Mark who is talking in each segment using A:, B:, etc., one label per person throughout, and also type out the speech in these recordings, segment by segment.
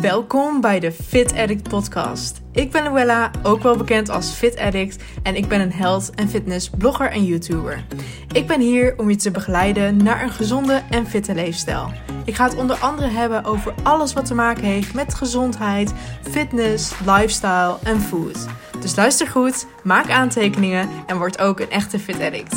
A: Welkom bij de Fit Addict podcast. Ik ben Luella, ook wel bekend als Fit Addict en ik ben een health en fitness blogger en YouTuber. Ik ben hier om je te begeleiden naar een gezonde en fitte leefstijl. Ik ga het onder andere hebben over alles wat te maken heeft met gezondheid, fitness, lifestyle en food. Dus luister goed, maak aantekeningen en word ook een echte Fit Addict.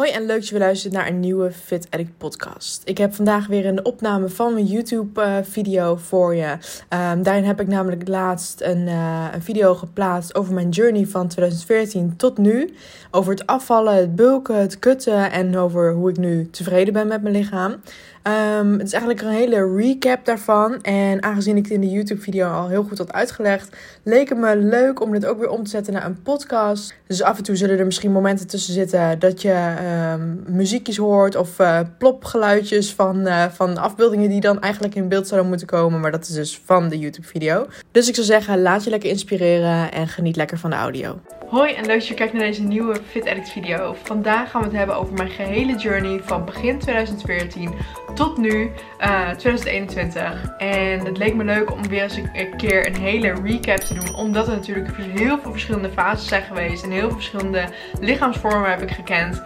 A: Hoi en leuk dat je weer luistert naar een nieuwe Fit Addict podcast. Ik heb vandaag weer een opname van mijn YouTube uh, video voor je. Um, daarin heb ik namelijk laatst een, uh, een, video geplaatst over mijn journey van 2014 tot nu. Over het afvallen, het bulken, het kutten en over hoe ik nu tevreden ben met mijn lichaam. Um, het is eigenlijk een hele recap daarvan. En aangezien ik het in de YouTube-video al heel goed had uitgelegd, leek het me leuk om dit ook weer om te zetten naar een podcast. Dus af en toe zullen er misschien momenten tussen zitten dat je um, muziekjes hoort of uh, plopgeluidjes van, uh, van afbeeldingen die dan eigenlijk in beeld zouden moeten komen. Maar dat is dus van de YouTube-video. Dus ik zou zeggen, laat je lekker inspireren en geniet lekker van de audio. Hoi en leuk dat je kijkt naar deze nieuwe Fit Addict video. Vandaag gaan we het hebben over mijn gehele journey van begin 2014 tot nu, uh, 2021. En het leek me leuk om weer eens een keer een hele recap te doen. Omdat er natuurlijk heel veel verschillende fases zijn geweest. En heel veel verschillende lichaamsvormen heb ik gekend.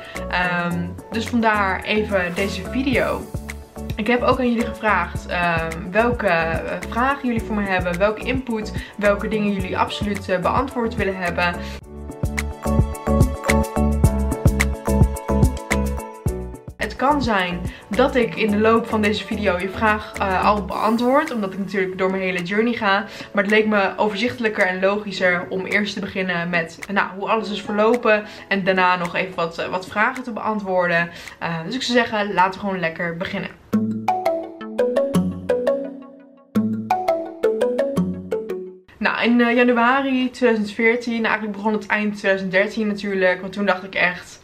A: Um, dus vandaar even deze video. Ik heb ook aan jullie gevraagd um, welke uh, vragen jullie voor me hebben, welke input, welke dingen jullie absoluut uh, beantwoord willen hebben. Zijn dat ik in de loop van deze video je vraag uh, al beantwoord. Omdat ik natuurlijk door mijn hele journey ga. Maar het leek me overzichtelijker en logischer om eerst te beginnen met nou, hoe alles is verlopen. En daarna nog even wat, uh, wat vragen te beantwoorden. Uh, dus ik zou zeggen, laten we gewoon lekker beginnen. Nou, in januari 2014, eigenlijk begon het eind 2013 natuurlijk. Want toen dacht ik echt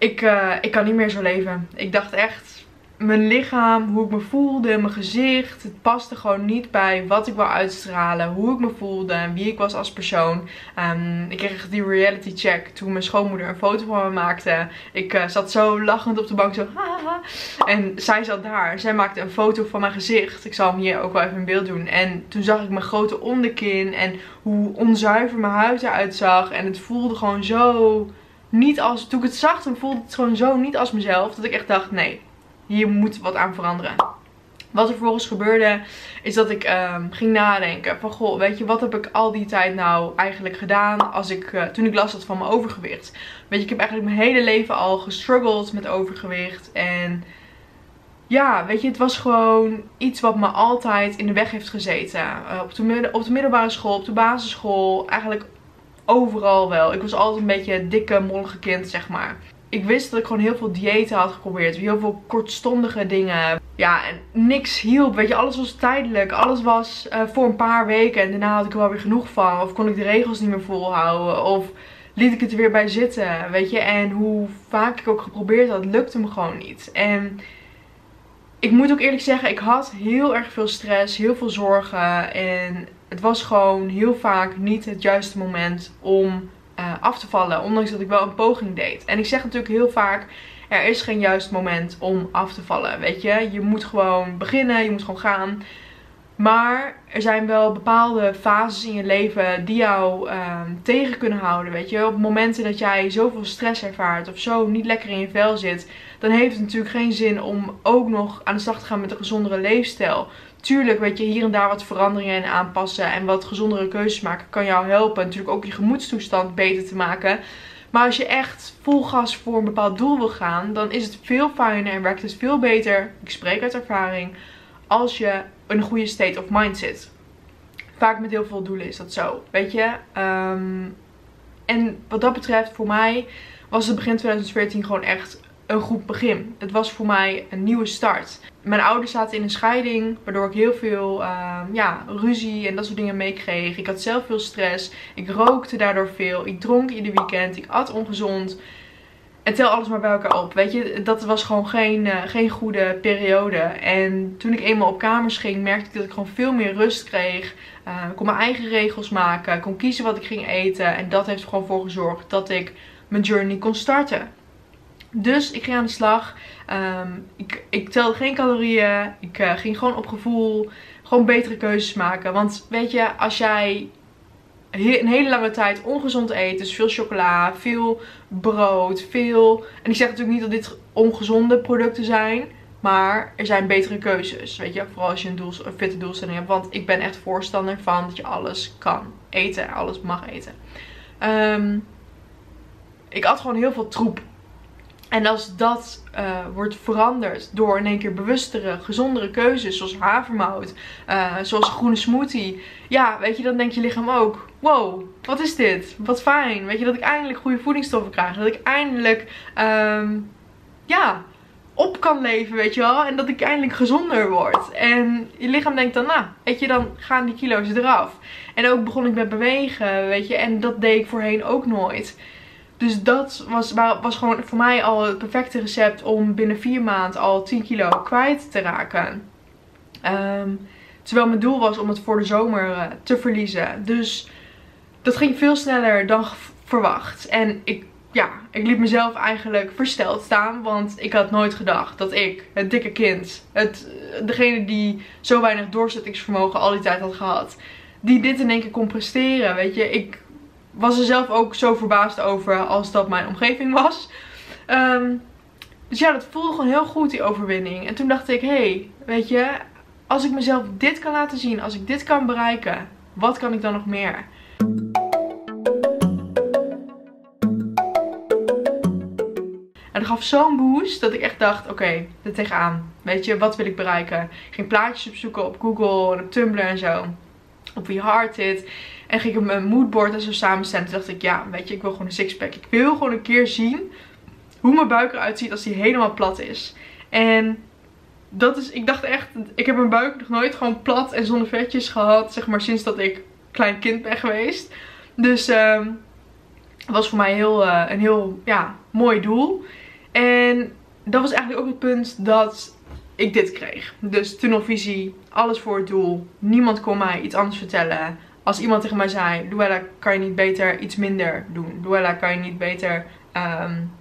A: ik, uh, ik kan niet meer zo leven. Ik dacht echt, mijn lichaam, hoe ik me voelde, mijn gezicht, het paste gewoon niet bij wat ik wou uitstralen, hoe ik me voelde en wie ik was als persoon. Um, ik kreeg die reality check toen mijn schoonmoeder een foto van me maakte. Ik uh, zat zo lachend op de bank, zo haha. En zij zat daar. Zij maakte een foto van mijn gezicht. Ik zal hem hier ook wel even in beeld doen. En toen zag ik mijn grote onderkin en hoe onzuiver mijn huid eruit zag. En het voelde gewoon zo niet als, toen ik het zag, toen voelde het gewoon zo niet als mezelf. Dat ik echt dacht, nee, hier moet wat aan veranderen. Wat er vervolgens gebeurde, is dat ik um, ging nadenken van, goh, weet je, wat heb ik al die tijd nou eigenlijk gedaan als ik, uh, toen ik last had van mijn overgewicht. Weet je, ik heb eigenlijk mijn hele leven al gestruggeld met overgewicht en... Ja, weet je, het was gewoon iets wat me altijd in de weg heeft gezeten. Uh, op, de op de middelbare school, op de basisschool, eigenlijk overal wel. Ik was altijd een beetje dikke, mollige kind, zeg maar. Ik wist dat ik gewoon heel veel diëten had geprobeerd. Heel veel kortstondige dingen. Ja, en niks hielp. Weet je, alles was tijdelijk. Alles was uh, voor een paar weken. En daarna had ik er wel weer genoeg van. Of kon ik de regels niet meer volhouden. Of liet ik het er weer bij zitten. Weet je, en hoe vaak ik ook geprobeerd had, lukte me gewoon niet. En ik moet ook eerlijk zeggen, ik had heel erg veel stress, heel veel zorgen. En het was gewoon heel vaak niet het juiste moment om uh, af te vallen. Ondanks dat ik wel een poging deed. En ik zeg natuurlijk heel vaak, er is geen juist moment om af te vallen. Weet je, je moet gewoon beginnen, je moet gewoon gaan. Maar er zijn wel bepaalde fases in je leven die jou uh, tegen kunnen houden. Weet je, op momenten dat jij zoveel stress ervaart of zo niet lekker in je vel zit, dan heeft het natuurlijk geen zin om ook nog aan de slag te gaan met een gezondere leefstijl. Tuurlijk, weet je, hier en daar wat veranderingen in aanpassen en wat gezondere keuzes maken kan jou helpen. Natuurlijk ook je gemoedstoestand beter te maken. Maar als je echt vol gas voor een bepaald doel wil gaan, dan is het veel fijner en werkt het veel beter. Ik spreek uit ervaring. Als je een goede state of mind zit. Vaak met heel veel doelen is dat zo. Weet je? Um, en wat dat betreft, voor mij was het begin 2014 gewoon echt een goed begin. Het was voor mij een nieuwe start. Mijn ouders zaten in een scheiding, waardoor ik heel veel uh, ja, ruzie en dat soort dingen meekreeg. Ik had zelf veel stress. Ik rookte daardoor veel. Ik dronk ieder weekend. Ik at ongezond. En tel alles maar bij elkaar op. Weet je, dat was gewoon geen, uh, geen goede periode. En toen ik eenmaal op kamers ging, merkte ik dat ik gewoon veel meer rust kreeg. Uh, kon mijn eigen regels maken. Kon kiezen wat ik ging eten. En dat heeft er gewoon voor gezorgd dat ik mijn journey kon starten. Dus ik ging aan de slag. Um, ik, ik telde geen calorieën. Ik uh, ging gewoon op gevoel. Gewoon betere keuzes maken. Want weet je, als jij een hele lange tijd ongezond eet. Dus veel chocola, veel brood, veel... En ik zeg natuurlijk niet dat dit ongezonde producten zijn. Maar er zijn betere keuzes. Weet je, vooral als je een, doel, een fitte doelstelling hebt. Want ik ben echt voorstander van dat je alles kan eten. Alles mag eten. Um, ik had gewoon heel veel troep. En als dat uh, wordt veranderd door in één keer bewustere, gezondere keuzes, zoals havermout, uh, zoals groene smoothie. Ja, weet je, dan denkt je lichaam ook, wow, wat is dit? Wat fijn. Weet je, dat ik eindelijk goede voedingsstoffen krijg. Dat ik eindelijk, um, ja, op kan leven, weet je wel. En dat ik eindelijk gezonder word. En je lichaam denkt dan, nou, weet je, dan gaan die kilo's eraf. En ook begon ik met bewegen, weet je. En dat deed ik voorheen ook nooit. Dus dat was, was gewoon voor mij al het perfecte recept om binnen vier maanden al 10 kilo kwijt te raken. Um, terwijl mijn doel was om het voor de zomer uh, te verliezen. Dus dat ging veel sneller dan verwacht. En ik, ja, ik liet mezelf eigenlijk versteld staan. Want ik had nooit gedacht dat ik, het dikke kind, het, degene die zo weinig doorzettingsvermogen al die tijd had gehad. Die dit in één keer kon presteren. Weet je, ik was er zelf ook zo verbaasd over als dat mijn omgeving was. Um, dus ja, dat voelde gewoon heel goed, die overwinning. En toen dacht ik, hé, hey, weet je, als ik mezelf dit kan laten zien, als ik dit kan bereiken, wat kan ik dan nog meer? En dat gaf zo'n boost dat ik echt dacht, oké, okay, er tegenaan. Weet je, wat wil ik bereiken? Ik ging plaatjes opzoeken op Google en op Tumblr en zo. Op wie hard. En ging ik mijn moodboard en zo samenstellen. Toen dacht ik, ja, weet je, ik wil gewoon een sixpack. Ik wil gewoon een keer zien hoe mijn buik eruit ziet als die helemaal plat is. En dat is, ik dacht echt, ik heb mijn buik nog nooit gewoon plat en zonder vetjes gehad. Zeg maar sinds dat ik klein kind ben geweest. Dus um, was voor mij heel, uh, een heel ja, mooi doel. En dat was eigenlijk ook het punt dat ik dit kreeg. Dus tunnelvisie, alles voor het doel. Niemand kon mij iets anders vertellen als iemand tegen mij zei, Luella, kan je niet beter iets minder doen? Luella, kan je niet beter um,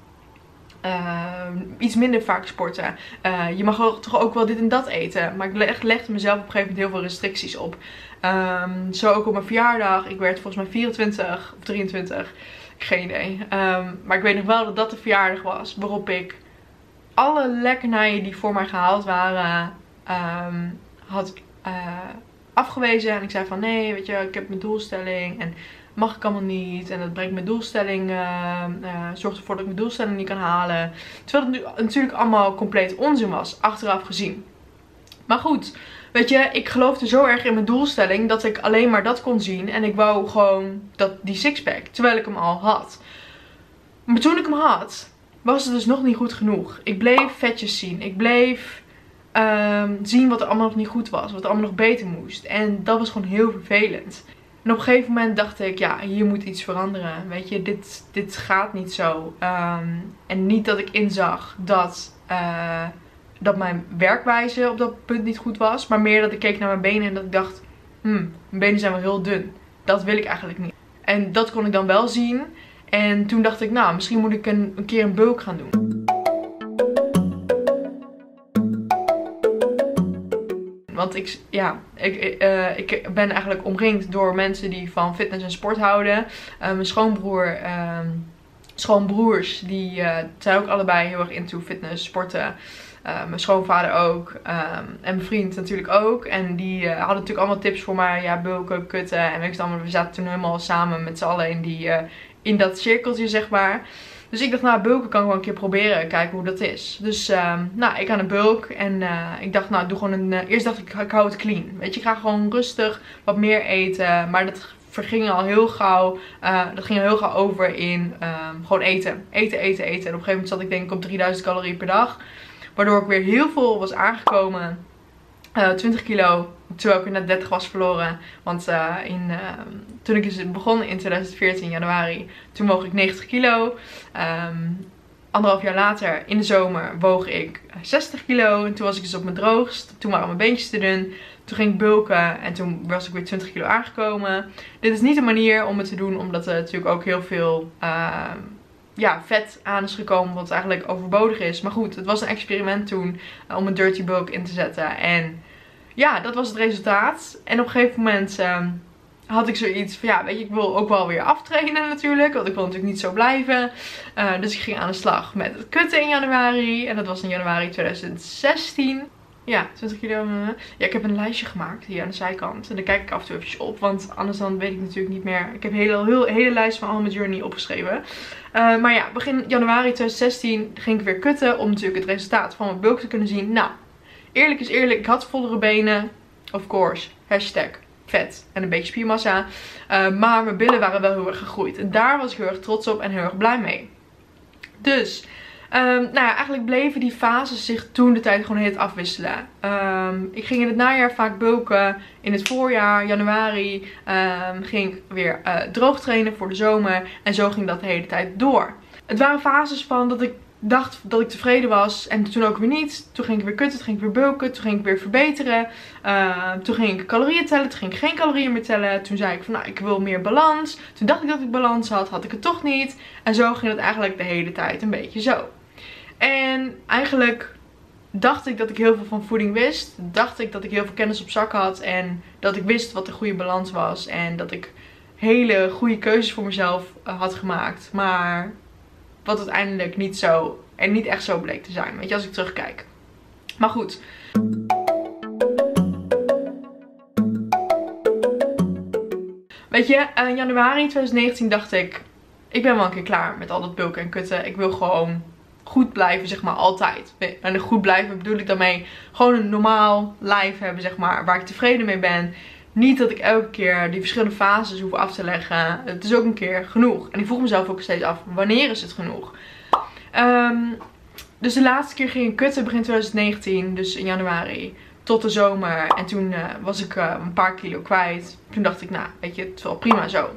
A: uh, iets minder vaak sporten? Uh, je mag toch ook wel dit en dat eten? Maar ik leg, legde mezelf op een gegeven moment heel veel restricties op. Um, zo ook op mijn verjaardag. Ik werd volgens mij 24 of 23. Geen idee. Um, maar ik weet nog wel dat dat de verjaardag was waarop ik alle lekkernijen die voor mij gehaald waren had uh, afgewezen. En ik zei van nee, weet je, ik heb mijn doelstelling. En mag ik allemaal niet. En dat brengt mijn doelstelling, uh, zorgt ervoor dat ik mijn doelstelling niet kan halen. Terwijl het natuurlijk allemaal compleet onzin was, achteraf gezien. Maar goed, weet je, ik geloofde zo erg in mijn doelstelling dat ik alleen maar dat kon zien. En ik wou gewoon dat, die sixpack, terwijl ik hem al had. Maar toen ik hem had, was het dus nog niet goed genoeg. Ik bleef vetjes zien. Ik bleef um, zien wat er allemaal nog niet goed was. Wat er allemaal nog beter moest. En dat was gewoon heel vervelend. En op een gegeven moment dacht ik, ja, hier moet iets veranderen. Weet je, dit, dit gaat niet zo. Um, en niet dat ik inzag dat, uh, dat mijn werkwijze op dat punt niet goed was. Maar meer dat ik keek naar mijn benen en dat ik dacht, hmm, mijn benen zijn wel heel dun. Dat wil ik eigenlijk niet. En dat kon ik dan wel zien. En toen dacht ik, nou, misschien moet ik een, een keer een bulk gaan doen. Want ik, ja, ik, uh, ik ben eigenlijk omringd door mensen die van fitness en sport houden. Uh, mijn schoonbroer, uh, schoonbroers, die uh, zijn ook allebei heel erg into fitness, sporten. mijn schoonvader ook. Ehm, en mijn vriend natuurlijk ook. En die hadden natuurlijk allemaal tips voor mij. Ja, bulken, kutten. En weet allemaal, we zaten toen helemaal samen met z'n allen die, in dat cirkeltje, zeg maar. Dus ik dacht, nou, bulken kan ik wel een keer proberen. Kijken hoe dat is. Dus, uh, nou, ik aan een bulk. En uh, ik dacht, nou, doe gewoon een... Uh, eerst dacht ik, ik hou het clean. Weet je, ik ga gewoon rustig wat meer eten. Maar dat verging al heel gauw. Uh, dat ging al heel gauw over in um, gewoon eten. Eten, eten, eten. En op een gegeven moment zat ik denk ik op 3000 calorieën per dag. Waardoor ik weer heel veel was aangekomen. 20 kilo Terwijl ik net 30 was verloren. Want uh, in, uh, toen ik begon in 2014 januari, toen woog ik 90 kilo. Um, anderhalf jaar later, in de zomer, woog ik 60 kilo. En toen was ik dus op mijn droogst. Toen waren mijn beentjes te dun. Toen ging ik bulken en toen was ik weer 20 kilo aangekomen. Dit is niet een manier om het te doen, omdat er natuurlijk ook heel veel uh, ja, vet aan is gekomen. Wat eigenlijk overbodig is. Maar goed, het was een experiment toen uh, om een dirty bulk in te zetten. En ja, dat was het resultaat. En op een gegeven moment... Uh, had ik zoiets van, ja, weet je, ik wil ook wel weer aftrainen natuurlijk. Want ik wil natuurlijk niet zo blijven. Uh, dus ik ging aan de slag met het kutten in januari. En dat was in januari 2016. Ja, 20 kilo. Eh. Ja, ik heb een lijstje gemaakt hier aan de zijkant. En daar kijk ik af en toe eventjes op. Want anders dan weet ik natuurlijk niet meer. Ik heb een hele, heel, hele lijst van al mijn journey opgeschreven. Uh, maar ja, begin januari 2016 ging ik weer kutten. Om natuurlijk het resultaat van mijn bulk te kunnen zien. Nou, eerlijk is eerlijk. Ik had vollere benen. Of course. Hashtag vet en een beetje spiermassa. Uh, maar mijn billen waren wel heel erg gegroeid. En daar was ik heel erg trots op en heel erg blij mee. Dus, um, nou ja, eigenlijk bleven die fases zich toen de tijd gewoon heel afwisselen. Um, ik ging in het najaar vaak bulken. In het voorjaar, januari, um, ging ik weer uh, droog trainen voor de zomer. En zo ging dat de hele tijd door. Het waren fases van dat ik dacht dat ik tevreden was. En toen ook weer niet. Toen ging ik weer kutten, toen ging ik weer bulken, toen ging ik weer verbeteren. Toen ging ik calorieën tellen, toen ging ik geen calorieën meer tellen. Toen zei ik van nou, ik wil meer balans. Toen dacht ik dat ik balans had, had ik het toch niet. En zo ging het eigenlijk de hele tijd een beetje zo. En eigenlijk dacht ik dat ik heel veel van voeding wist. Dacht ik dat ik heel veel kennis op zak had. En dat ik wist wat de goede balans was. En dat ik hele goede keuzes voor mezelf uh, had gemaakt. Maar wat uiteindelijk niet zo en niet echt zo bleek te zijn. Weet je, als ik terugkijk. Maar goed. Weet je, in januari 2019 dacht ik, ik ben wel een keer klaar met al dat bulken en kutten. Ik wil gewoon goed blijven, zeg maar, altijd. En goed blijven bedoel ik daarmee gewoon een normaal lijf hebben, zeg maar, waar ik tevreden mee ben. Niet dat ik elke keer die verschillende fases hoef af te leggen. Het is ook een keer genoeg. En ik vroeg mezelf ook steeds af, wanneer is het genoeg? Um, dus de laatste keer ging ik kutten begin 2019, dus in januari, tot de zomer. En toen uh, was ik uh, een paar kilo kwijt. Toen dacht ik, nou, weet je, het is wel prima zo.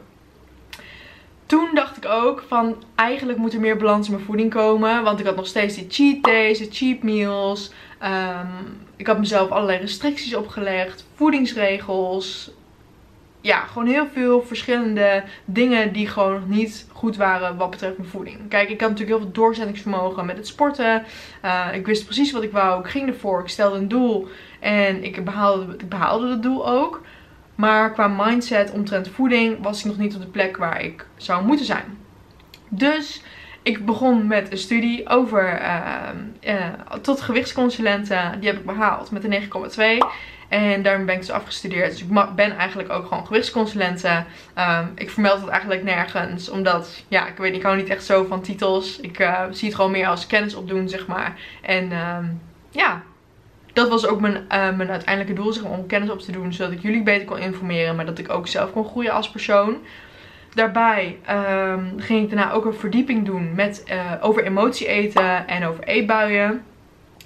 A: Toen dacht ik ook van, eigenlijk moet er meer balans in mijn voeding komen. Want ik had nog steeds die cheat days, de cheap meals. Um, ik had mezelf allerlei restricties opgelegd, voedingsregels. Ja, gewoon heel veel verschillende dingen die gewoon nog niet goed waren wat betreft mijn voeding. Kijk, ik had natuurlijk heel veel doorzettingsvermogen met het sporten. Uh, ik wist precies wat ik wou. Ik ging ervoor. Ik stelde een doel. En ik behaalde, ik behaalde het doel ook. Maar qua mindset omtrent voeding was ik nog niet op de plek waar ik zou moeten zijn. Dus ik begon met een studie over uh, uh, tot gewichtsconsulenten. Die heb ik behaald met een 9,2. En daarmee ben ik dus afgestudeerd. Dus ik ben eigenlijk ook gewoon gewichtsconsulenten. Um, ik vermeld het eigenlijk nergens. Omdat, ja, ik weet niet, ik hou niet echt zo van titels. Ik uh, zie het gewoon meer als kennis opdoen, zeg maar. En um, ja, dat was ook mijn, uh, mijn uiteindelijke doel, zeg maar, om kennis op te doen. Zodat ik jullie beter kon informeren. Maar dat ik ook zelf kon groeien als persoon. Daarbij um, ging ik daarna ook een verdieping doen met, uh, over emotie eten en over eetbuien.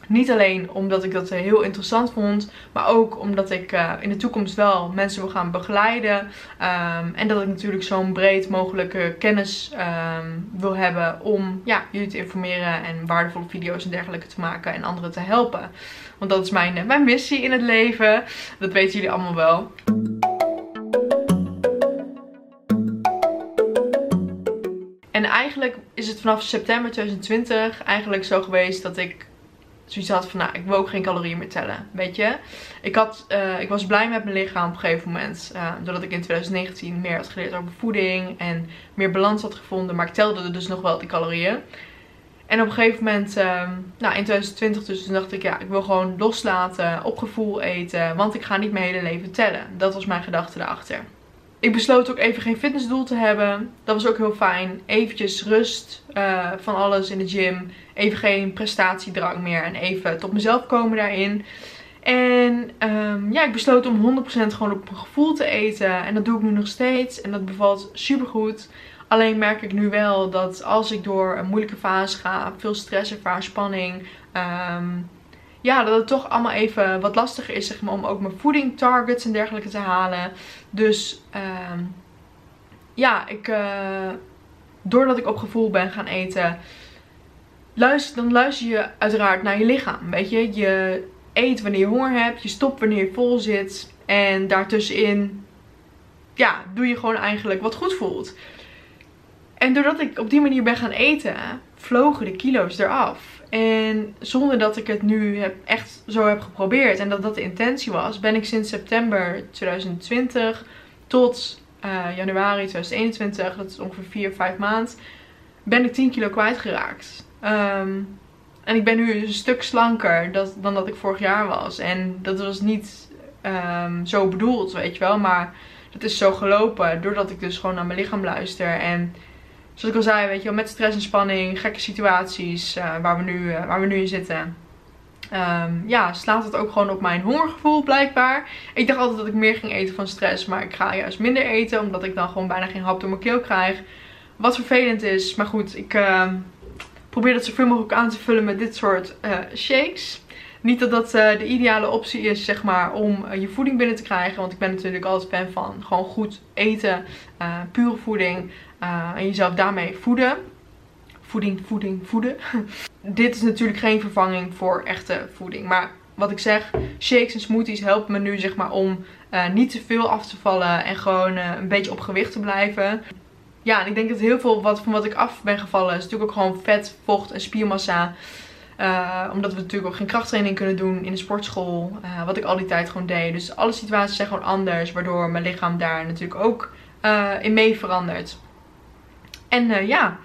A: Niet alleen omdat ik dat heel interessant vond, maar ook omdat ik uh, in de toekomst wel mensen wil gaan begeleiden. Um, en dat ik natuurlijk zo'n breed mogelijke kennis um, wil hebben om ja, jullie te informeren en waardevolle video's en dergelijke te maken en anderen te helpen. Want dat is mijn, mijn missie in het leven. Dat weten jullie allemaal wel. En eigenlijk is het vanaf september 2020 eigenlijk zo geweest dat ik zoiets had van, nou, ik wil ook geen calorieën meer tellen, weet je. Ik, had, uh, ik was blij met mijn lichaam op een gegeven moment, uh, doordat ik in 2019 meer had geleerd over voeding en meer balans had gevonden, maar ik telde dus nog wel die calorieën. En op een gegeven moment, uh, nou in 2020 dus, dacht ik, ja, ik wil gewoon loslaten, op gevoel eten, want ik ga niet mijn hele leven tellen. Dat was mijn gedachte erachter. Ik besloot ook even geen fitnessdoel te hebben. Dat was ook heel fijn. Eventjes rust uh, van alles in de gym. Even geen prestatiedrang meer. En even tot mezelf komen daarin. En um, ja, ik besloot om 100% gewoon op mijn gevoel te eten. En dat doe ik nu nog steeds. En dat bevalt super goed. Alleen merk ik nu wel dat als ik door een moeilijke fase ga, veel stress ervaar, spanning, um, ja, dat het toch allemaal even wat lastiger is zeg maar, om ook mijn voeding targets en dergelijke te halen. Dus uh, ja, ik, uh, doordat ik op gevoel ben gaan eten, luister, dan luister je uiteraard naar je lichaam. Weet je, je eet wanneer je honger hebt, je stopt wanneer je vol zit. En daartussenin, ja, doe je gewoon eigenlijk wat goed voelt. En doordat ik op die manier ben gaan eten, vlogen de kilo's eraf. En zonder dat ik het nu heb, echt zo heb geprobeerd en dat dat de intentie was, ben ik sinds september 2020 tot uh, januari 2021, dat is ongeveer 4, 5 maanden, ben ik 10 kilo kwijtgeraakt. Um, en ik ben nu een stuk slanker dat, dan dat ik vorig jaar was. En dat was niet um, zo bedoeld, weet je wel. Maar het is zo gelopen doordat ik dus gewoon naar mijn lichaam luister. En zoals ik al zei, weet je wel, met stress en spanning, gekke situaties uh, waar, we nu, uh, waar we nu in zitten. Um, ja, slaat het ook gewoon op mijn hongergevoel blijkbaar. Ik dacht altijd dat ik meer ging eten van stress, maar ik ga juist minder eten. Omdat ik dan gewoon bijna geen hap door mijn keel krijg. Wat vervelend is, maar goed, ik... Uh, probeer dat zoveel mogelijk aan te vullen met dit soort uh, shakes. Niet dat dat de ideale optie is, zeg maar, om je voeding binnen te krijgen. Want ik ben natuurlijk altijd fan van gewoon goed eten, pure voeding. En jezelf daarmee voeden. Voeding, voeding, voeden. Dit is natuurlijk geen vervanging voor echte voeding. Maar wat ik zeg, shakes en smoothies helpen me nu, zeg maar, om niet te veel af te vallen. En gewoon een beetje op gewicht te blijven ja, en ik denk dat heel veel wat, van wat ik af ben gevallen is natuurlijk ook gewoon vet, vocht en spiermassa. Omdat we natuurlijk ook geen krachttraining kunnen doen in de sportschool. Wat ik al die tijd gewoon deed. Dus alle situaties zijn gewoon anders. Waardoor mijn lichaam daar natuurlijk ook in mee verandert. En ja,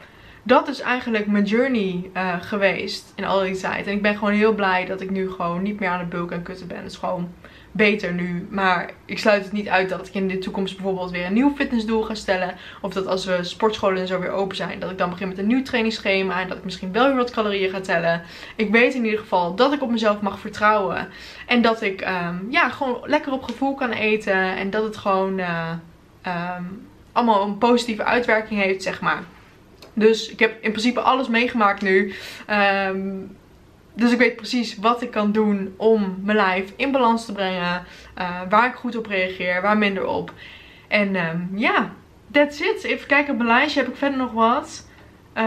A: dat is eigenlijk mijn journey geweest in al die tijd. En ik ben gewoon heel blij dat ik nu gewoon niet meer aan het bulken en kutten ben. Het is gewoon beter nu. Maar ik sluit het niet uit dat ik in de toekomst bijvoorbeeld weer een nieuw fitnessdoel ga stellen. Of dat als we sportscholen en zo weer open zijn, dat ik dan begin met een nieuw trainingsschema. En dat ik misschien wel weer wat calorieën ga tellen. Ik weet in ieder geval dat ik op mezelf mag vertrouwen. En dat ik um, ja, gewoon lekker op gevoel kan eten. En dat het gewoon uh, um, allemaal een positieve uitwerking heeft, zeg maar. Dus ik heb in principe alles meegemaakt nu. Um, dus ik weet precies wat ik kan doen om mijn lijf in balans te brengen. Uh, waar ik goed op reageer, waar minder op. En um, ja, that's it. Even kijken op mijn lijstje. Heb ik verder nog wat? Uh,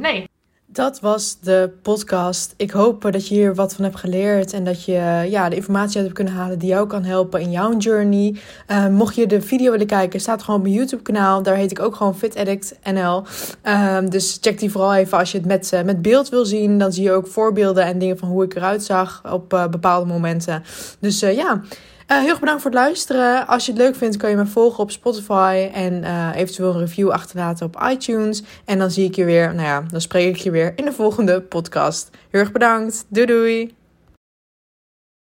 A: nee.
B: Dat was de podcast. Ik hoop dat je hier wat van hebt geleerd en dat je ja, de informatie hebt kunnen halen die jou kan helpen in jouw journey. Uh, mocht je de video willen kijken, staat gewoon op mijn YouTube kanaal. Daar heet ik ook gewoon Fit Addict NL. Uh, dus check die vooral even als je het met, uh, met beeld wil zien. Dan zie je ook voorbeelden en dingen van hoe ik eruit zag op eh, bepaalde momenten. Dus ja. Uh, heel erg bedankt voor het luisteren. Als je het leuk vindt, kan je me volgen op Spotify en uh, eventueel een review achterlaten op iTunes. En dan zie ik je weer, nou ja, dan spreek ik je weer in de volgende podcast. Heel erg bedankt. Doei doei.